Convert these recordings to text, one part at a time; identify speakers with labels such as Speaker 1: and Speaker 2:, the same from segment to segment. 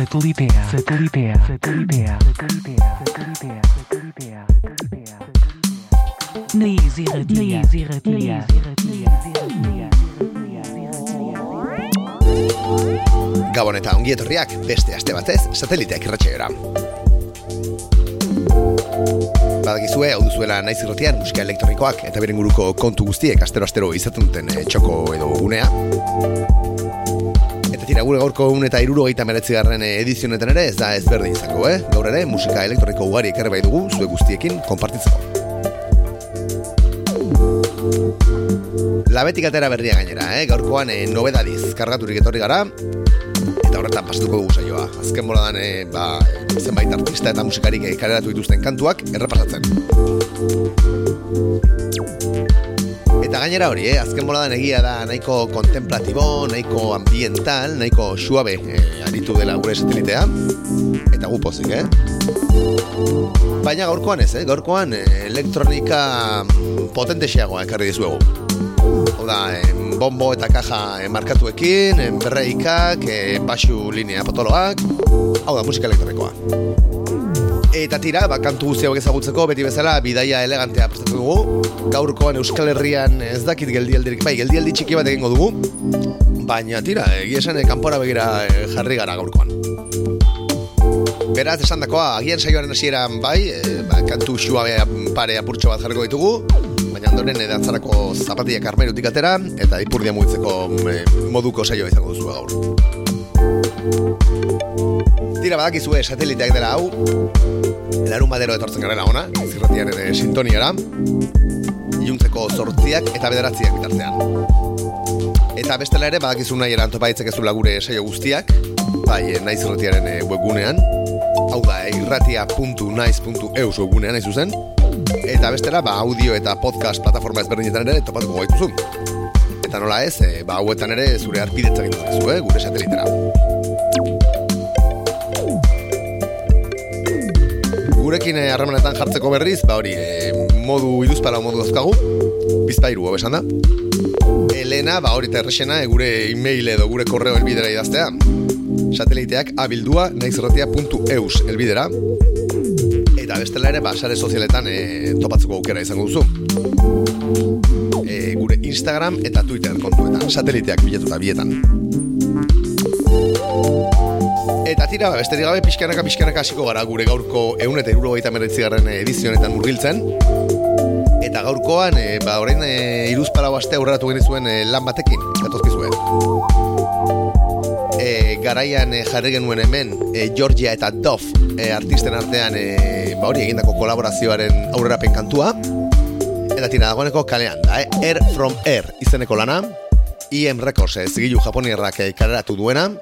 Speaker 1: Satelitea. Satelitea. Satelitea. Satelitea. Satelitea. Satelitea. Satelitea. Na Easy Radio.
Speaker 2: Gabon eta ongi etorriak beste aste batez sateliteak irratxeora. Badakizue, hau duzuela naiz irratian musika elektronikoak eta beren guruko kontu guztiek astero-astero izaten duten eh, txoko edo unea. Tira, gure gaurko un eta iruro gaita garren eh, edizionetan ere ez da ezberdin izango, eh? Gaur ere, musika elektroniko ugari ekarri bai dugu, zue guztiekin, konpartitzeko. Labetik atera berria gainera, eh? gaurkoan eh, nobedadiz kargaturik etorri gara, eta horretan pasatuko dugu saioa. Azken boladan, e, ba, zenbait artista eta musikarik e, kareratu dituzten kantuak errepasatzen. Eta gainera hori, eh? azken boladan egia da nahiko kontemplatibo, nahiko ambiental, nahiko suabe e, aritu dela gure satelitea. Eta gu pozik, eh? Baina gaurkoan ez, eh? gaurkoan e, elektronika potentesiagoa ekarri dizuegu. Oda, bombo eta kaja markatuekin, berreikak, e, basu linea potoloak, hau da, musika elektronikoa. Eta tira, ba, kantu guzti hau ezagutzeko, beti bezala, bidaia elegantea prestatu dugu. Gaurkoan Euskal Herrian ez dakit geldialdirik, bai, geldialdi txiki bat egingo dugu. Baina tira, egia esan, kanpora begira e, jarri gara gaurkoan. Beraz, esan dakoa, agian saioaren hasieran bai, e, ba, kantu xua pare apurtxo bat jarriko ditugu, baina ondoren edatzarako zapatiak armairutik atera, eta ipurdia mugitzeko e, moduko saioa izango duzu gaur. Tira badakizue sateliteak dela hau, larun badero etortzen garela ona, zirratiaren sintoniara, iluntzeko zortziak eta bederatziak bitartean. Eta bestela ere badakizu nahi eran topaitzek ez gure saio guztiak, bai e, naiz zirratiaren e, webgunean, hau da irratia.naiz.eus webgunean nahi zuzen, Eta bestela, ba, audio eta podcast plataforma ezberdinetan ere topatuko gaituzu. Eta nola ez, ba, hauetan ere zure arpidetzak indazu, eh, gure satelitera. Gurekin eh, harremanetan jartzeko berriz, ba hori, e, modu iduzpara modu dozkagu, bizpairu hau esan da. Elena, ba hori terrexena, e, gure e-mail edo gure korreo elbidera idaztea. Sateliteak abildua naizerratia.eus elbidera eta bestela ere ba, sare sozialetan e, topatzeko aukera izango duzu. E, gure Instagram eta Twitter kontuetan, sateliteak bilatuta bietan. Eta tira, besterik gabe pixkanaka pixkanaka hasiko gara gure gaurko eun eta iruro gaita meretzigarren edizionetan murgiltzen. Eta gaurkoan, e, ba, orain e, iruzpara aste aurreratu genizuen e, lan batekin, gatozkizue. E, garaian e, jarri genuen hemen e, Georgia eta Dove e, artisten artean e, ba hori egindako kolaborazioaren aurrerapen kantua. Eta tira dagoeneko kalean da, e, Air from Air izeneko lana. IM Records e, zigilu japonierrak e, kaleratu duena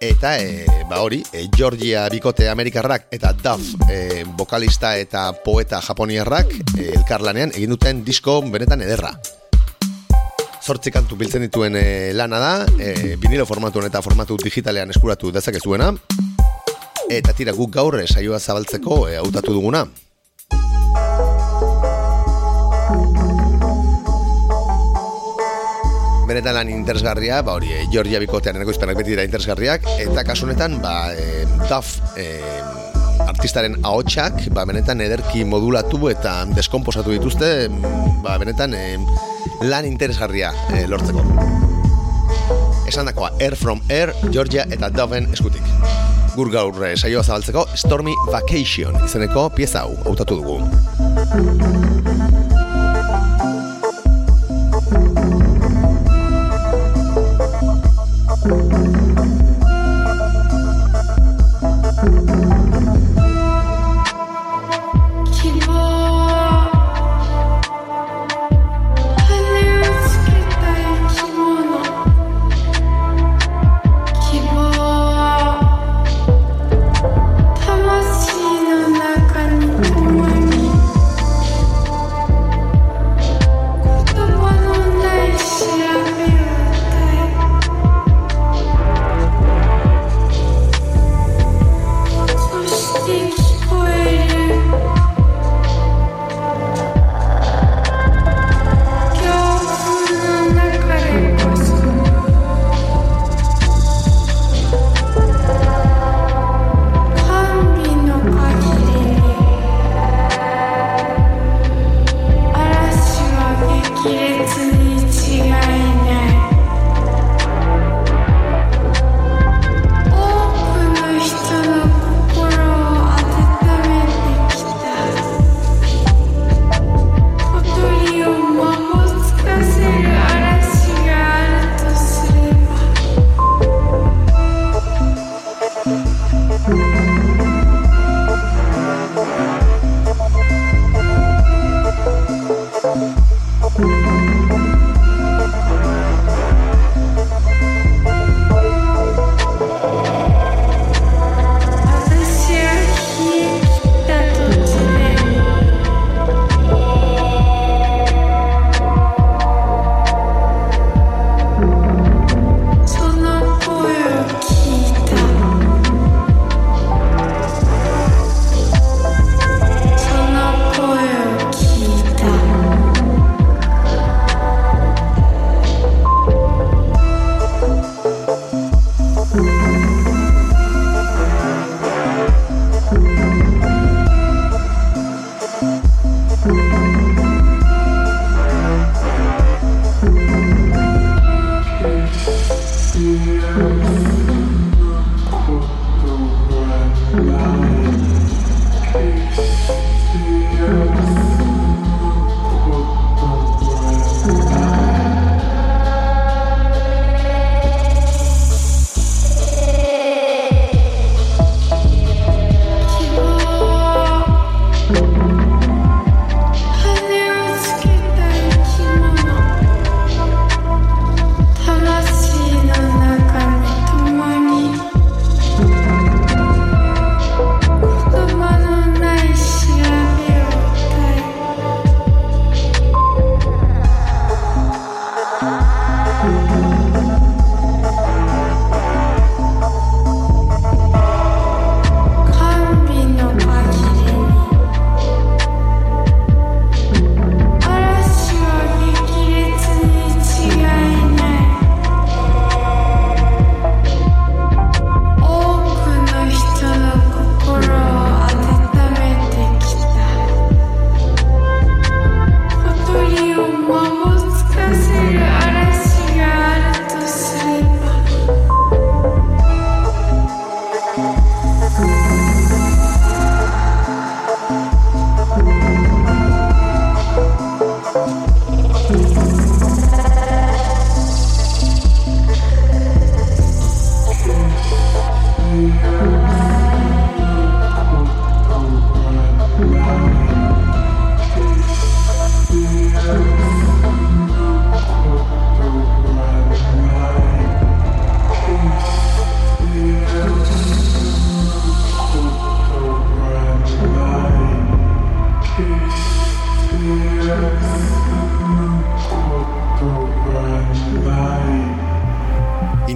Speaker 2: eta e, ba hori e, Georgia bikote amerikarrak eta Dove e, vokalista eta poeta japonierrak e, elkarlanean egin duten disko benetan ederra zortzi kantu biltzen dituen e, lana da, e, vinilo formatuan eta formatu digitalean eskuratu dezakezuena, eta tira guk gaur saioa zabaltzeko e, hautatu duguna. Benetan lan interesgarria, ba hori, Georgia Bikotean eneko beti dira interesgarriak, eta kasunetan, ba, e, DAF e, artistaren ahotsak, ba, benetan ederki modulatu eta deskomposatu dituzte, ba, benetan, e, lan interesgarria e, lortzeko. Esan dakoa, Air from Air, Georgia eta Doven eskutik. Gur gaur e, saioa zabaltzeko, Stormy Vacation izeneko pieza hau, hautatu dugu.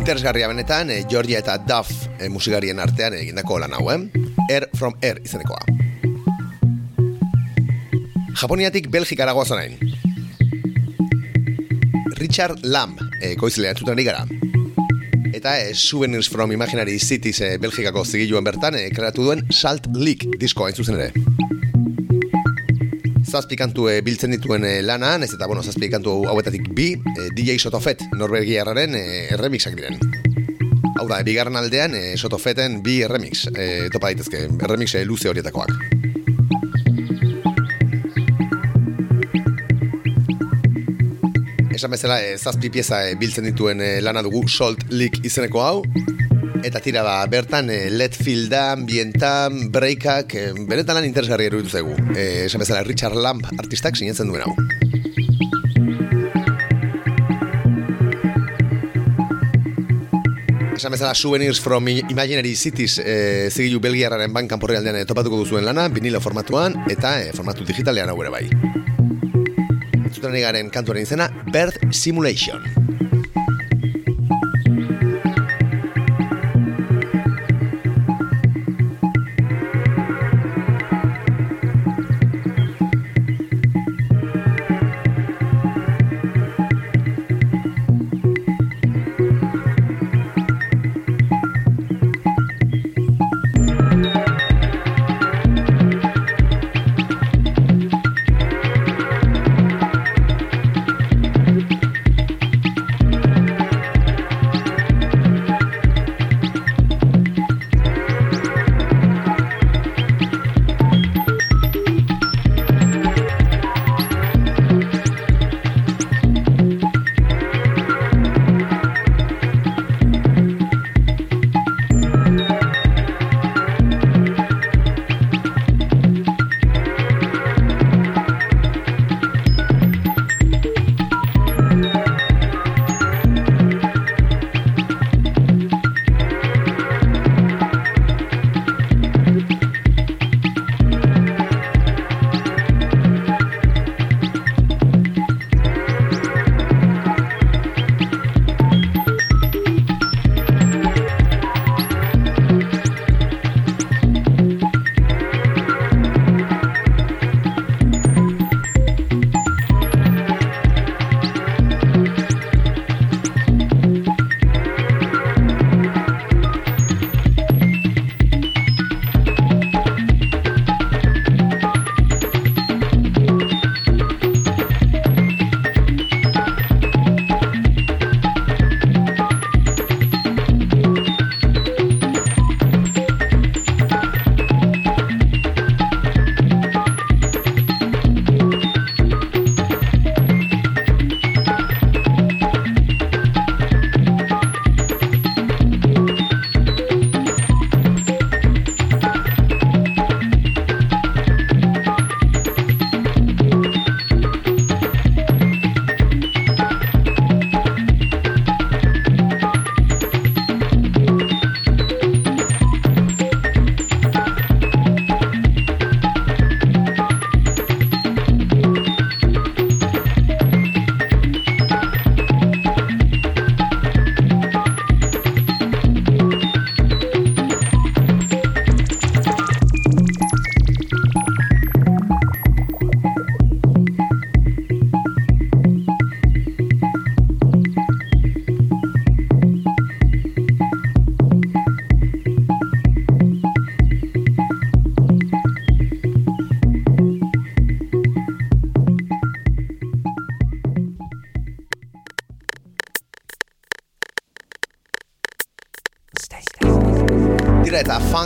Speaker 2: Interesgarria benetan, e, Georgia eta Duff e, musikarien artean egindako lan hau, eh? Air from Air izenekoa. Japoniatik Belgikara goazen Richard Lamb, e, koizlea entzuten gara. Eta e, Souvenirs from Imaginary Cities e, Belgikako zigiluen bertan e, kreatu duen Salt Leak diskoa entzuzen ere. Zazpikantu e, biltzen dituen e, lana, ez eta bueno, zazpikantu hauetatik bi, e, DJ Sotofet Norbergiarraren e, remixak diren. Hau da, bigarren aldean e, Sotofeten bi remix, e, topa daitezke, remix e, luze horietakoak. esan bezala e, zazpi pieza e, biltzen dituen e, lana dugu Salt Leak izeneko hau eta tira ba, bertan e, let fieldan, bientan, breakak e, benetan lan interesgarri eruditu zegu e, esan bezala Richard Lamp artistak sinetzen duen hau esan bezala Souvenirs from Imaginary Cities e, zigilu belgiarraren bankan porri aldean e, topatuko duzuen lana, vinilo formatuan eta e, formatu digitalean hau ere bai. Entzuten garen kantuaren izena Birth Simulation.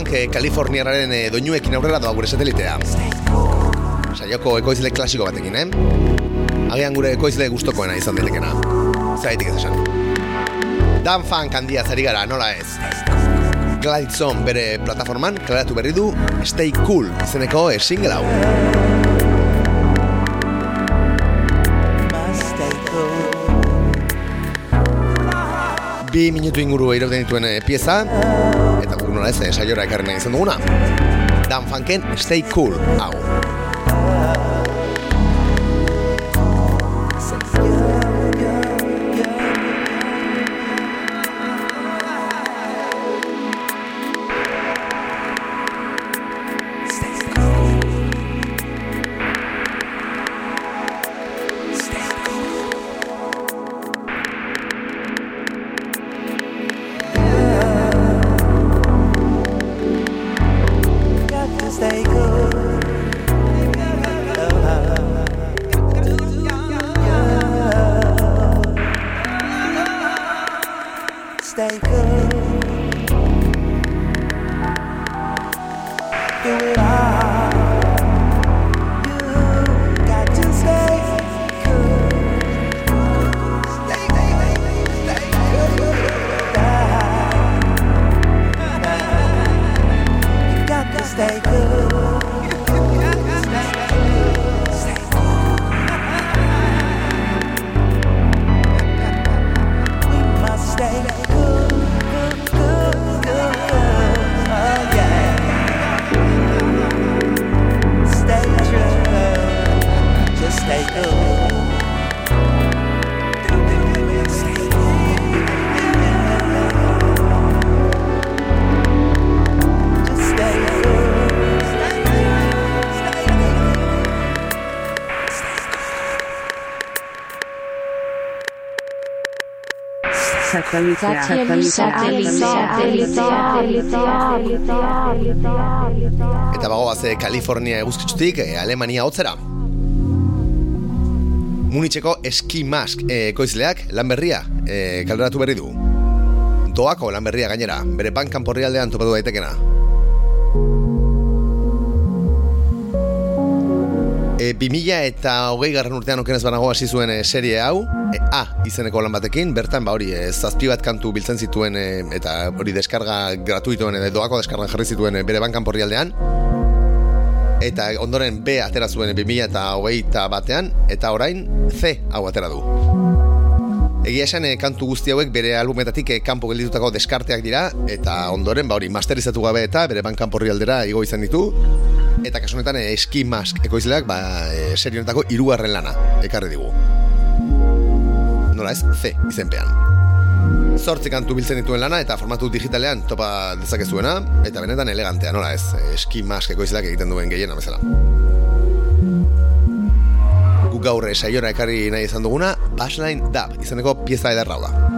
Speaker 2: Funk eh, Kaliforniararen eh, doinuekin aurrera doa gure satelitea. Saioko ekoizle klasiko batekin, eh? Agian gure ekoizle gustokoena izan ditekena. Zaitik ez esan. Dan funk handia zari gara, nola ez? Glidezone bere plataforman, klaratu berri du, Stay Cool izeneko e single hau. Bi minutu inguru eiroten dituen e, pieza, nola ez, saiora ekarri nahi izan duguna. Dan Funken, Stay Cool, hau. Eta bago baze Kalifornia eguzkitzutik eh, Alemania hotzera. Munitzeko eski mask eh, ekoizleak lan berria eh, kalderatu berri du. Doako lan berria gainera, bere bankan porri aldean topatu daitekena. E, 2000 eta hogei garren urtean okenez banago hasi zuen e, serie hau, e, A izeneko lan batekin, bertan ba hori e, zazpi bat kantu biltzen zituen e, eta hori deskarga gratuitoen edo doako deskarga jarri zituen e, bere bankan porri aldean. Eta ondoren B atera zuen 2000 eta hogei eta batean, eta orain C hau atera du. Egia esan e, kantu guzti hauek bere albumetatik e, kanpo gelditutako deskarteak dira, eta ondoren ba hori masterizatu gabe eta bere bankan porri aldera igo izan ditu, eta kasu honetan eh, eski mask ekoizleak ba, e, serie honetako hirugarren lana ekarri digu. Nola ez, C izenpean. Zortzi kantu biltzen dituen lana eta formatu digitalean topa dezakezuena eta benetan elegantea, nola ez, eski mask ekoizleak egiten duen gehiena bezala. Guk gaur saiora ekarri nahi izan duguna, Baseline Dab izeneko pieza ederra da.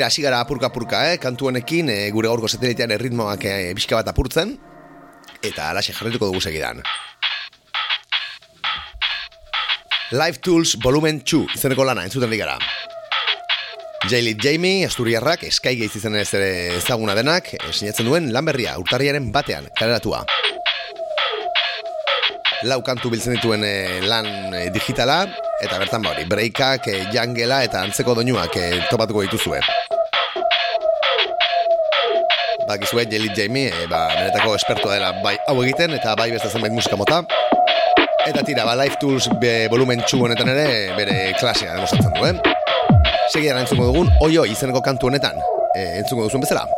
Speaker 2: Tira, hasi gara apurka-apurka, eh? kantu honekin e, gure gaurko satelitean erritmoak e, pixka bat apurtzen, eta alaxe jarretuko dugu segidan. Live Tools Volumen 2 izeneko lana entzuten digara. Jailit Jamie, Asturiarrak, Sky Gates izan ez ere ezaguna denak, sinatzen duen lan berria urtarriaren batean, kaleratua. Lau kantu biltzen dituen e, lan e, digitala, eta bertan bauri, breakak, e, jangela eta antzeko doinuak e, topatuko dituzue. Bakizue, Jelit Jamie, e, ba, benetako espertoa dela bai hau egiten, eta bai beste zenbait musika mota. Eta tira, ba, Life Tools be, volumen txu honetan ere, bere klasea demostratzen du, eh? Segidan entzuko dugun, oio izeneko kantu honetan, e, entzuko duzuen bezala.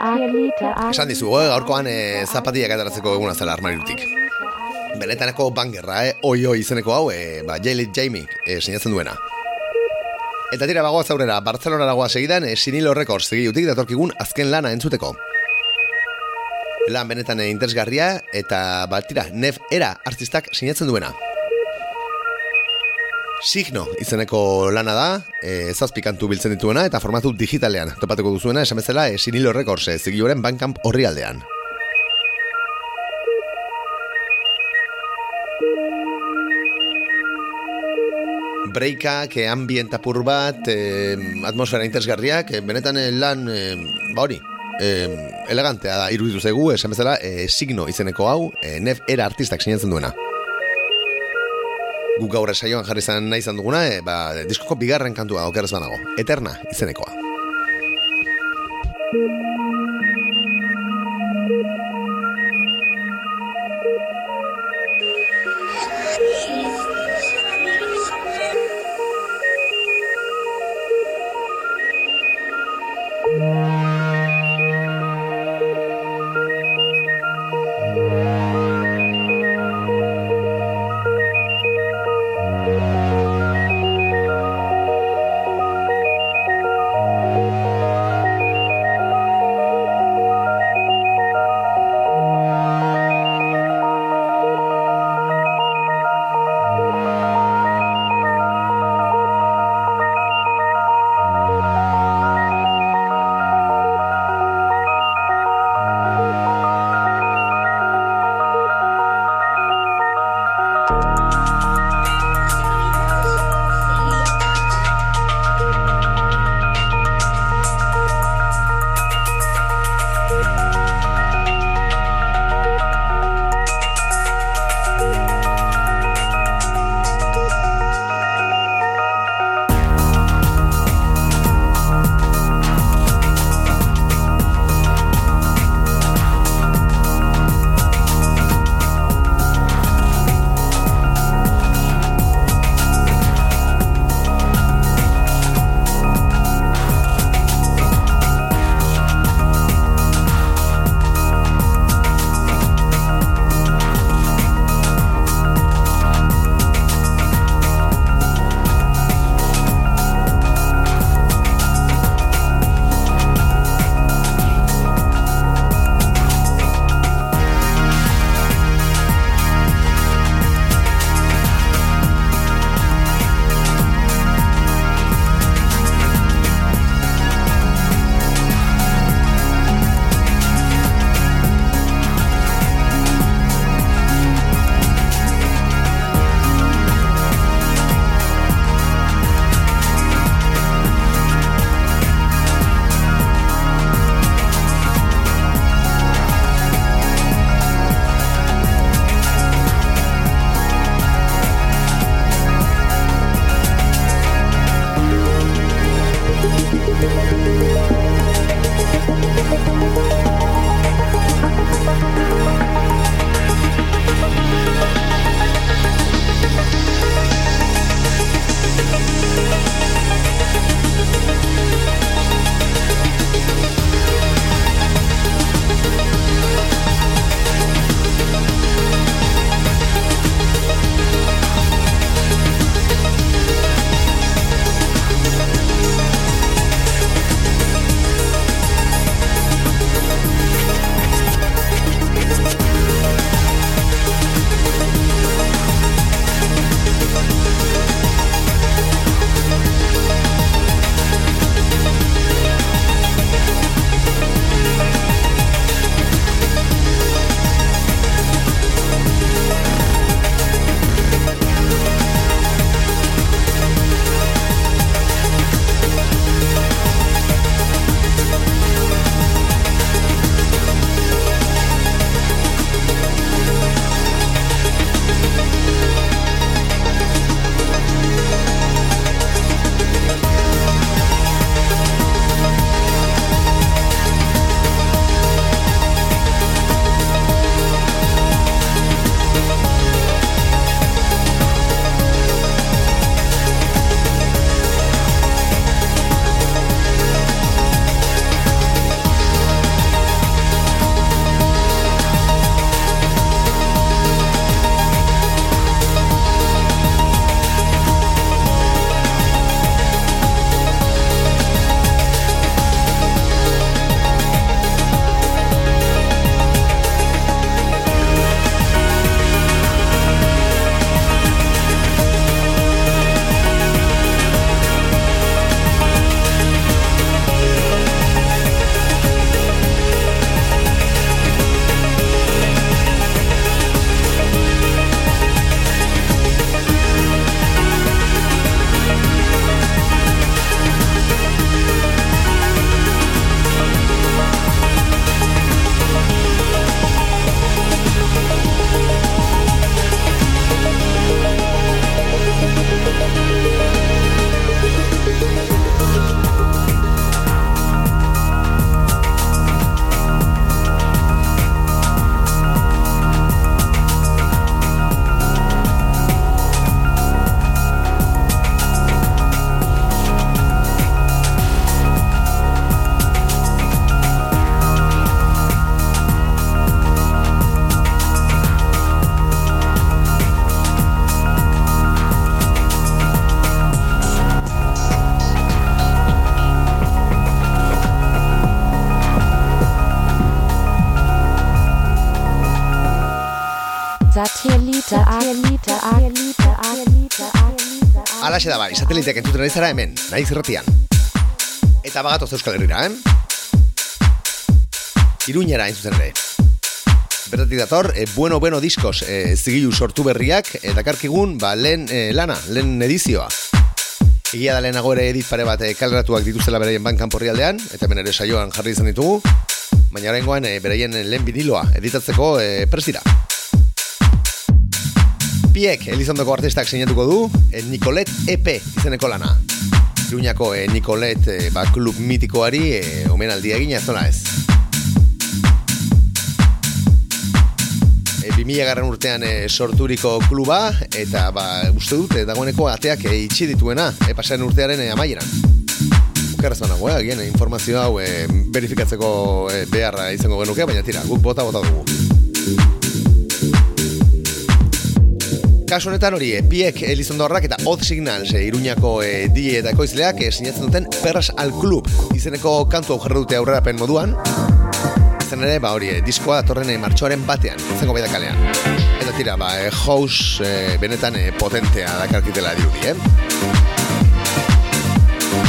Speaker 2: Esan dizu, eh, gaurkoan eh, zapatiak ataratzeko eguna zela armarirutik. Benetaneko bangerra, eh, oi oi izeneko hau, eh, ba, Jailit Jamie, eh, sinatzen duena. Eta tira bagoaz aurrera, Barcelona nagoa segidan, eh, Sinilo Records segiutik datorkigun azken lana entzuteko. Lan benetan interesgarria, eta ba, tira, nef era artistak sinatzen duena. Signo izeneko lana da, e, zazpikantu biltzen dituena eta formatu digitalean topatuko duzuena esan bezala esinil horrek horse, zigioren bankamp horri aldean. breika, ke ambienta pur bat, e, atmosfera interesgarriak, e, benetan e, lan, e, ba hori, e, elegantea da, iruditu zegu, esan bezala, e, signo izeneko hau, e, nef era artistak sinatzen duena. Guk gaur saioan jarri zan nahi izan duguna, e, ba, diskoko bigarren kantua okeraz banago, eterna izenekoa. Alaxe da bai, sateliteak entzuten ari zara hemen, nahi zerratian. Eta bagatoz Euskal Herrira, eh? Iruñera hain zuzen ere. Bertatik dator, e, bueno, bueno diskos e, zigilu sortu berriak, e, dakarkigun, ba, lehen e, lana, lehen edizioa. Egia da lehenago ere edit pare bat e, kalratuak dituztela beraien bankan porri aldean, eta hemen ere saioan jarri izan ditugu, baina horrengoan e, beraien lehen biniloa editatzeko e, presira. Piek Elizondoko artistak sinatuko du e, Nicolet EP izeneko lana. Iruñako e, Nicolet e, ba, klub mitikoari e, omenaldia egina ez zola ez. E, 2000 garran urtean e, sorturiko kluba eta ba, uste dute dagoeneko ateak e, itxi dituena e, pasaren urtearen e, amaieran. Bukarra nago, eh? Informazio hau e, verifikatzeko e, beharra izango genuke, baina tira, guk bota bota dugu. Kasu honetan hori, piek Elizondorrak eta Odd Signals e, Iruñako e, DJ eta ekoizleak e, sinatzen duten Perras al Club izeneko kantu hau jarra dute aurrerapen moduan. Izen ere, ba hori, diskoa datorren martxoaren batean, zengo bai kalean. Eta tira, ba, e, house e, benetan e, potentea dakarkitela dirudi, eh?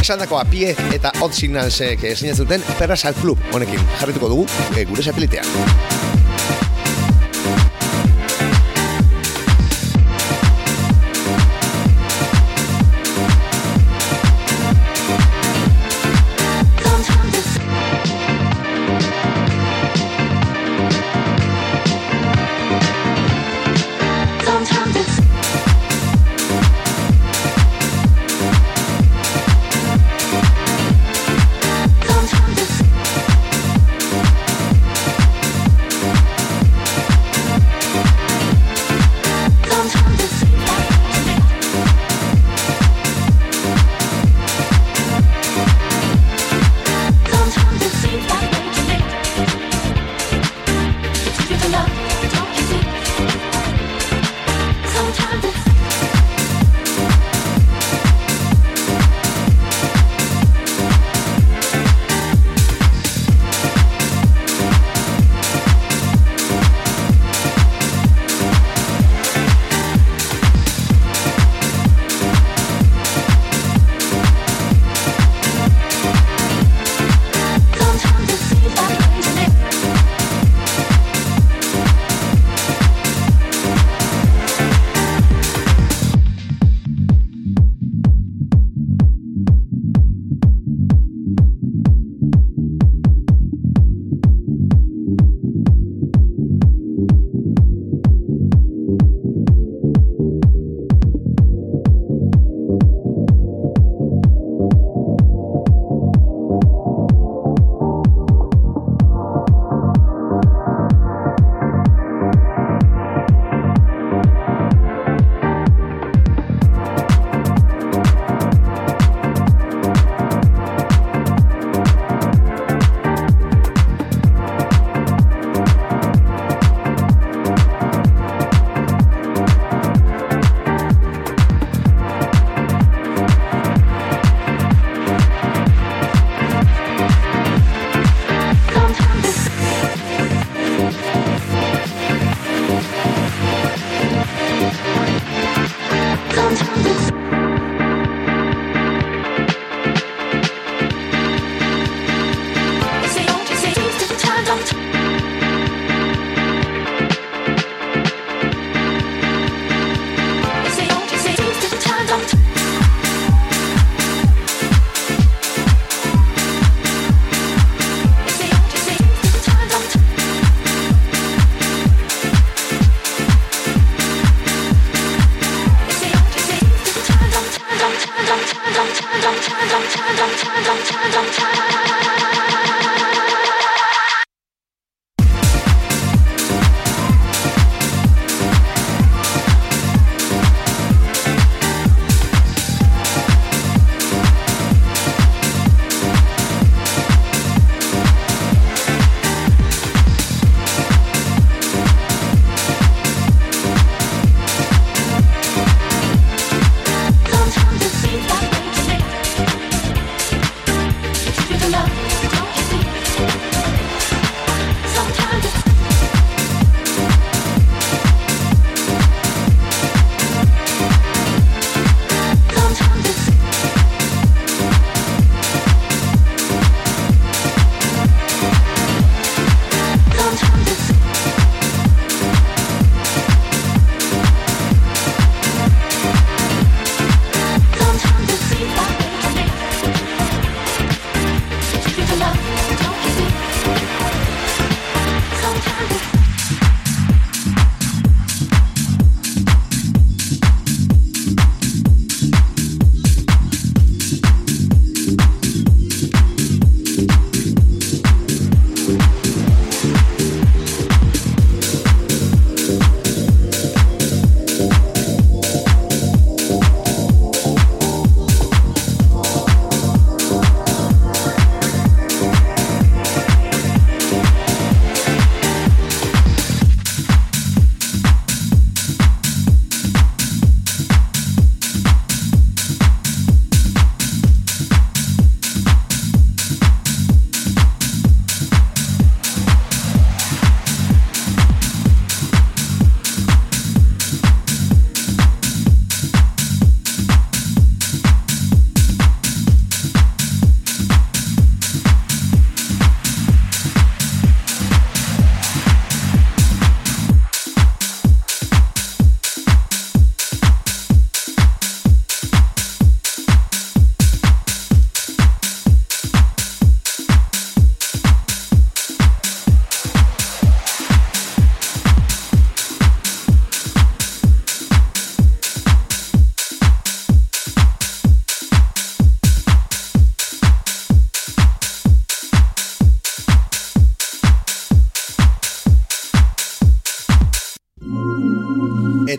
Speaker 2: Esan dakoa, pie eta Odd Signalsek sinatzen duten Perras al Club honekin jarrituko dugu e, gure sapilitean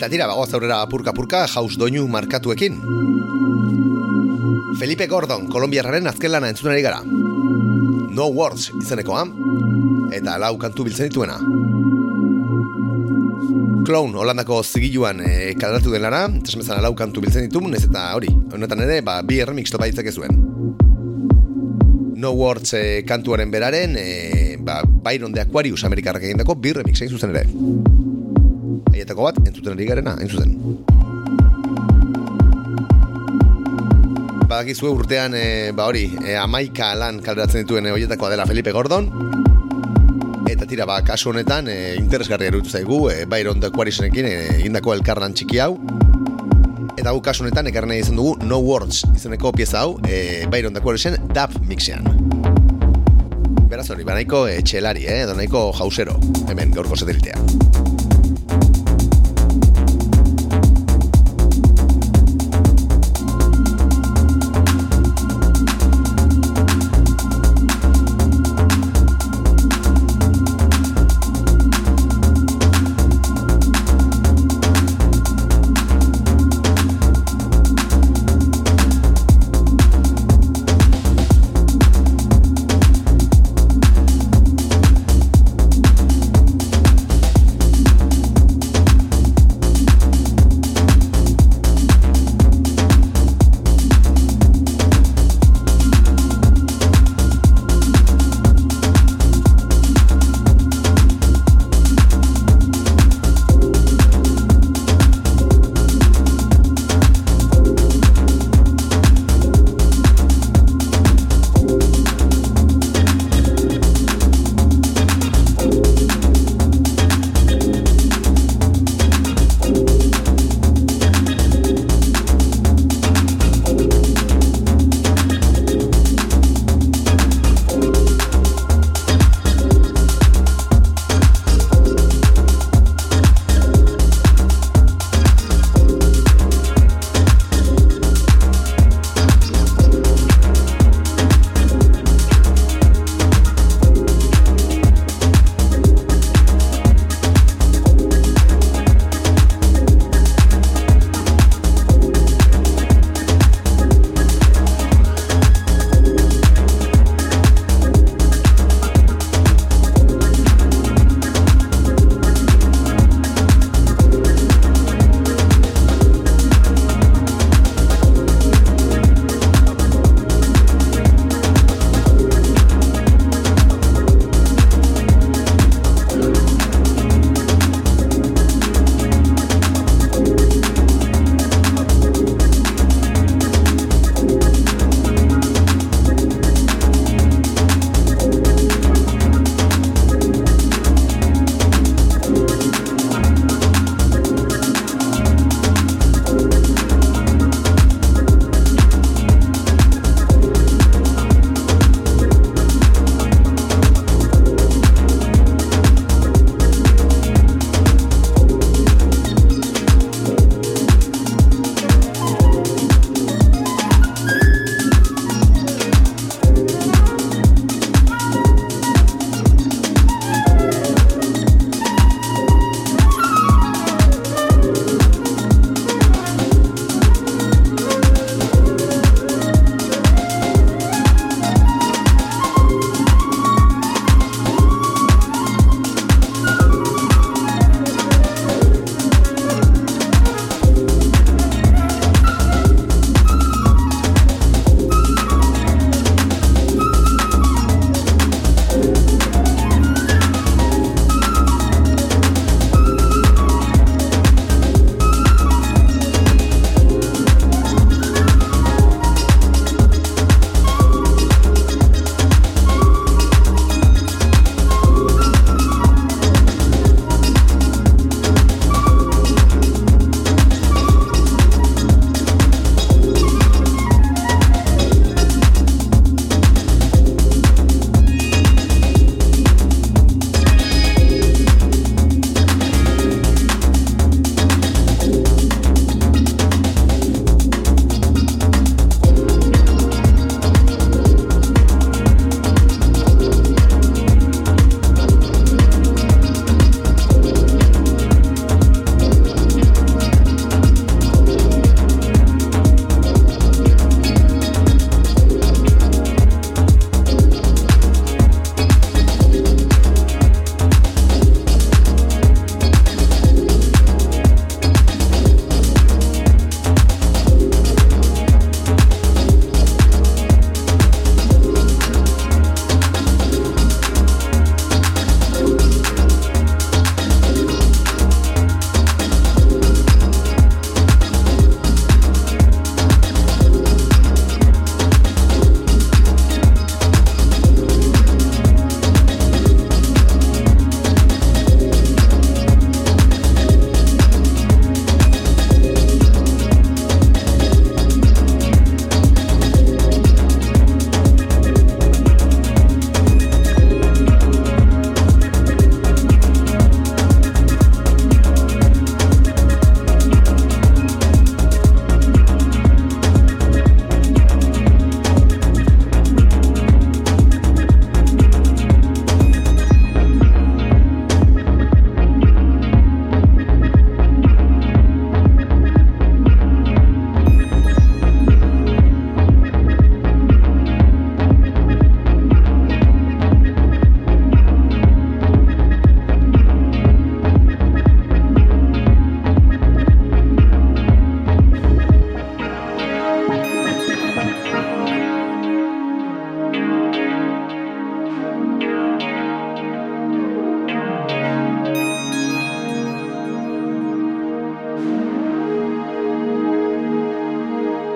Speaker 2: Eta tira, bagoaz aurrera purka-purka jauz doinu markatuekin. Felipe Gordon, kolombiarraren azken lana entzunari gara. No Words izenekoa, eta lau kantu biltzen dituena. Clown, Holandako zigiluan e, kaleratu den lara, eta lau kantu biltzen ditu, ez eta hori, honetan ere, ba, bi erremix topa zuen. No Words e, kantuaren beraren, e, ba, Byron de Aquarius Amerikarrak egindako bi remix egin zuzen ere. Aietako bat, entzuten ari garena, zuzen. Badakizue urtean, e, ba hori, e, amaika lan kaleratzen dituen e, horietakoa dela Felipe Gordon, eta tira, ba, kasu honetan, e, interesgarri erutu zaigu, e, Byron de Aquariusenekin e, egindako elkarlan txiki hau, eta gu kasu honetan ekarren izan dugu No Words izeneko pieza hau e, Byron de Aquariusen dub mixean. Beraz hori, ba nahiko etxelari, eh, edo nahiko jausero, hemen gaurko satelitea.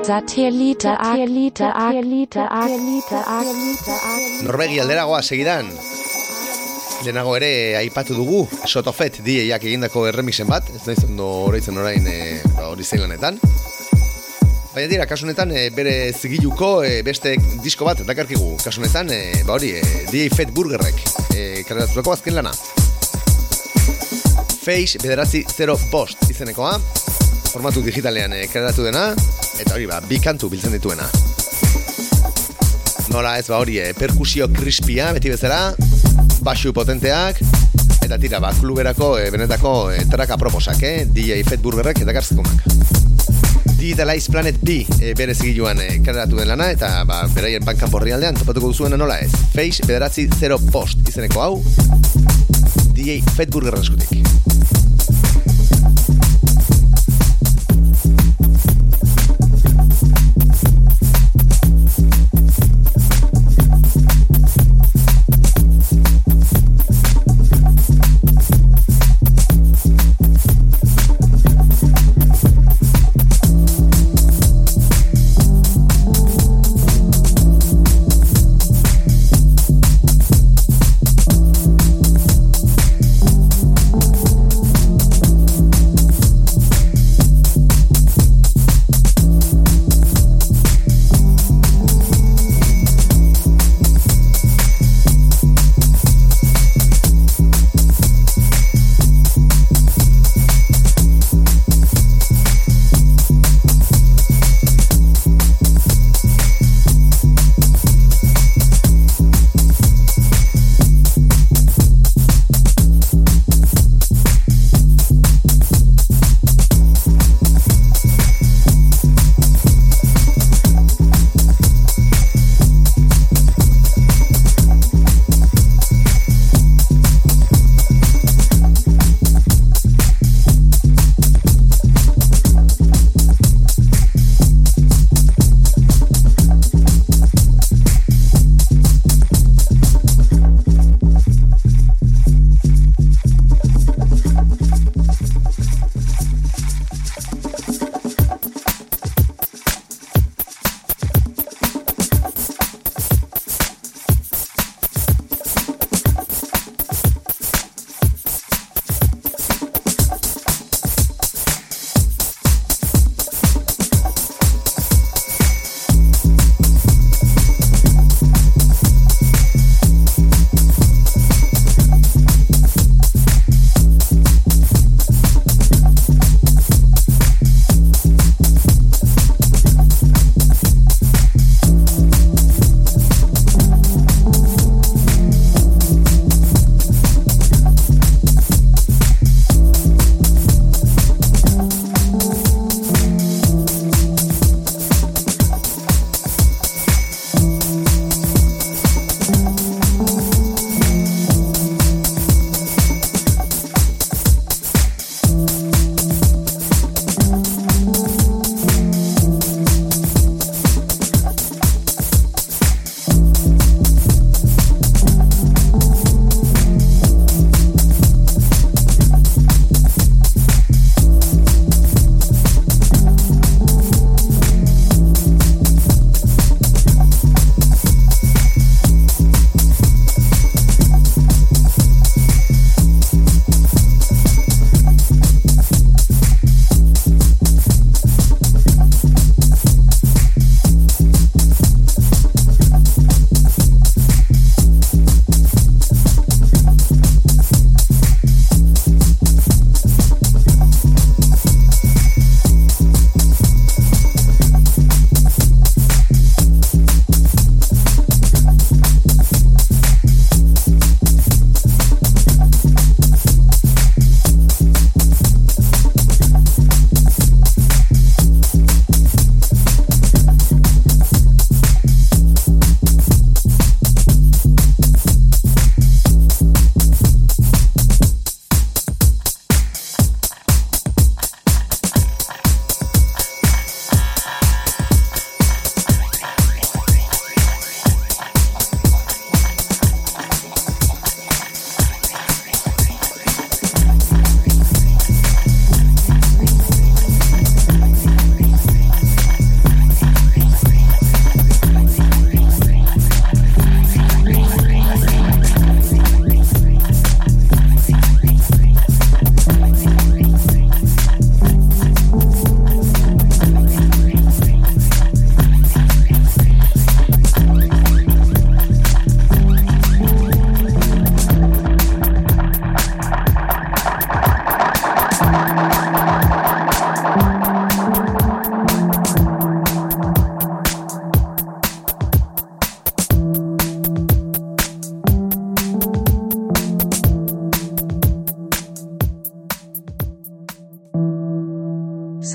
Speaker 3: Satellite Satellite Satellite Satellite Satellite
Speaker 2: Norvegi alderagoa segidan. Lehenago ere aipatu dugu Sotofet DJak egindako erremixen bat, ez naiz ondo oroitzen orain e, ba, hori zein lanetan. Baina dira, kasunetan e, bere zigiluko e, beste disko bat dakarkigu. Kasunetan, e, ba hori, e, DJ Fat Burgerrek e, azken lana. Face bederatzi 0 bost izenekoa, formatu digitalean e, kareratu dena, eta hori ba, bi kantu biltzen dituena. Nola ez ba hori, e, perkusio krispia, beti bezala, basu potenteak, eta tira, ba, kluberako e, benetako e, traka proposak, eh? DJ Fat Burgerrek eta garzikunak. Digitalize Planet B e, bere zigiluan e, kareratu den lana, eta ba, beraien bankan borri aldean topatuko duzuena nola ez. Face bederatzi 0 post izeneko hau, DJ Fat Burgerren eskutik.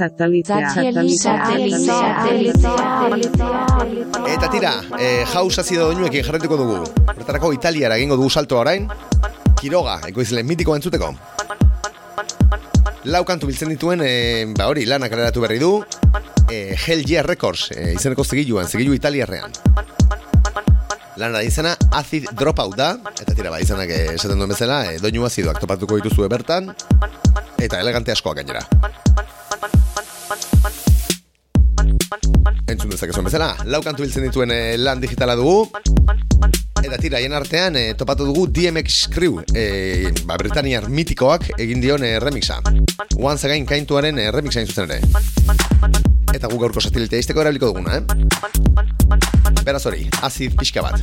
Speaker 4: Satelitea.
Speaker 2: Eta tira, e, jauz azido doinuekin jarretuko dugu. Horretarako Italiara egingo dugu salto orain. Kiroga, ekoizle mitiko entzuteko. Lau kantu biltzen dituen, e, ba hori, lanak aleratu berri du. E, Hell Yeah Records, e, izeneko zigiluan, zigilu italiarrean. Lana da izena Acid Dropout da, eta tira, ba, izenak eh, esaten duen bezala, e, doinu azidoak topatuko dituzue bertan, eta elegante askoak gainera. Dezakezuen bezala, lau kantu biltzen dituen eh, lan digitala dugu, Eta tira, hien artean, e, topatu dugu DMX Crew, e, ba, Britaniar mitikoak egin dion e, remixa. Once Again kaintuaren e, remixa zuzen ere. Eta gu gaurko satilitea izteko erabiliko duguna, eh? Beraz hori, azid pixka bat.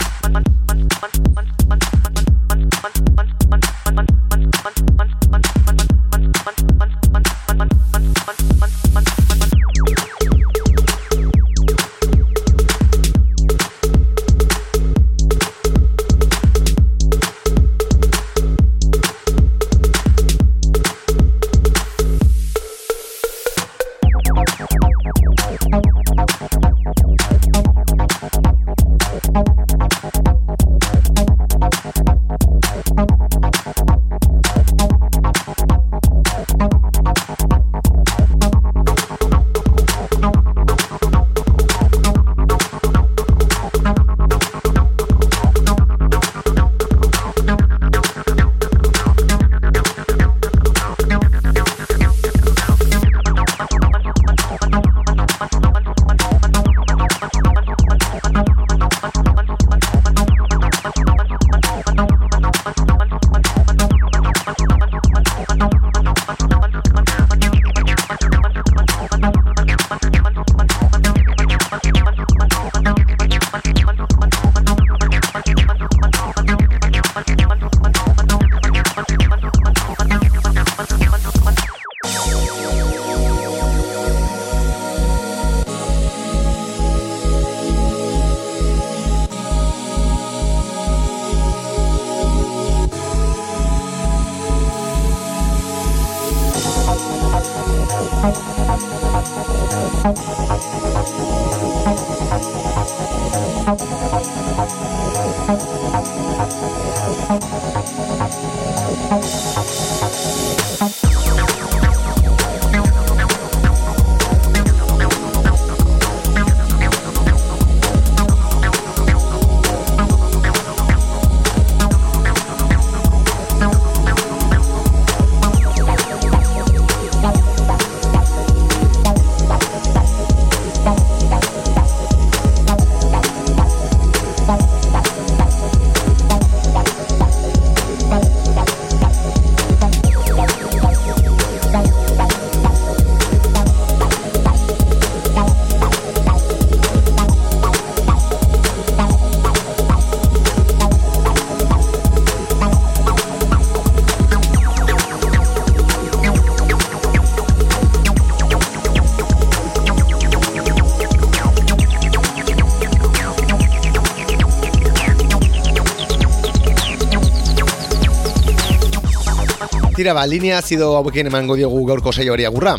Speaker 2: Tira ba, linea zido hauekin emango diogu gaurko saio hori agurra.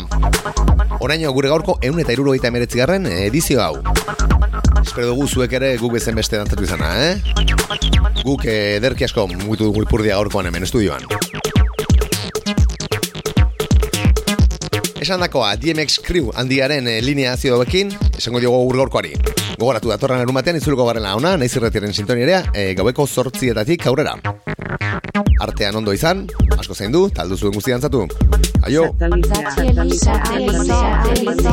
Speaker 2: Oraino gure gaurko eun eta iruro eta garren edizio hau. Espero dugu zuek ere guk bezen beste dantzatu izana, eh? Guk ederki asko mugitu dugu ipurdia gaurkoan hemen estudioan. Esan dakoa, DMX Crew handiaren e, linea zido hauekin, esango diogu gure gaurkoari. Gogoratu datorren erumatean itzuluko garela ona, naiz irretiaren sintoniarea, e, gaueko sortzietatik aurrera. Artean ondo izan, asko zein du, taldu zuen guzti dantzatu. Aio!
Speaker 3: Satellite.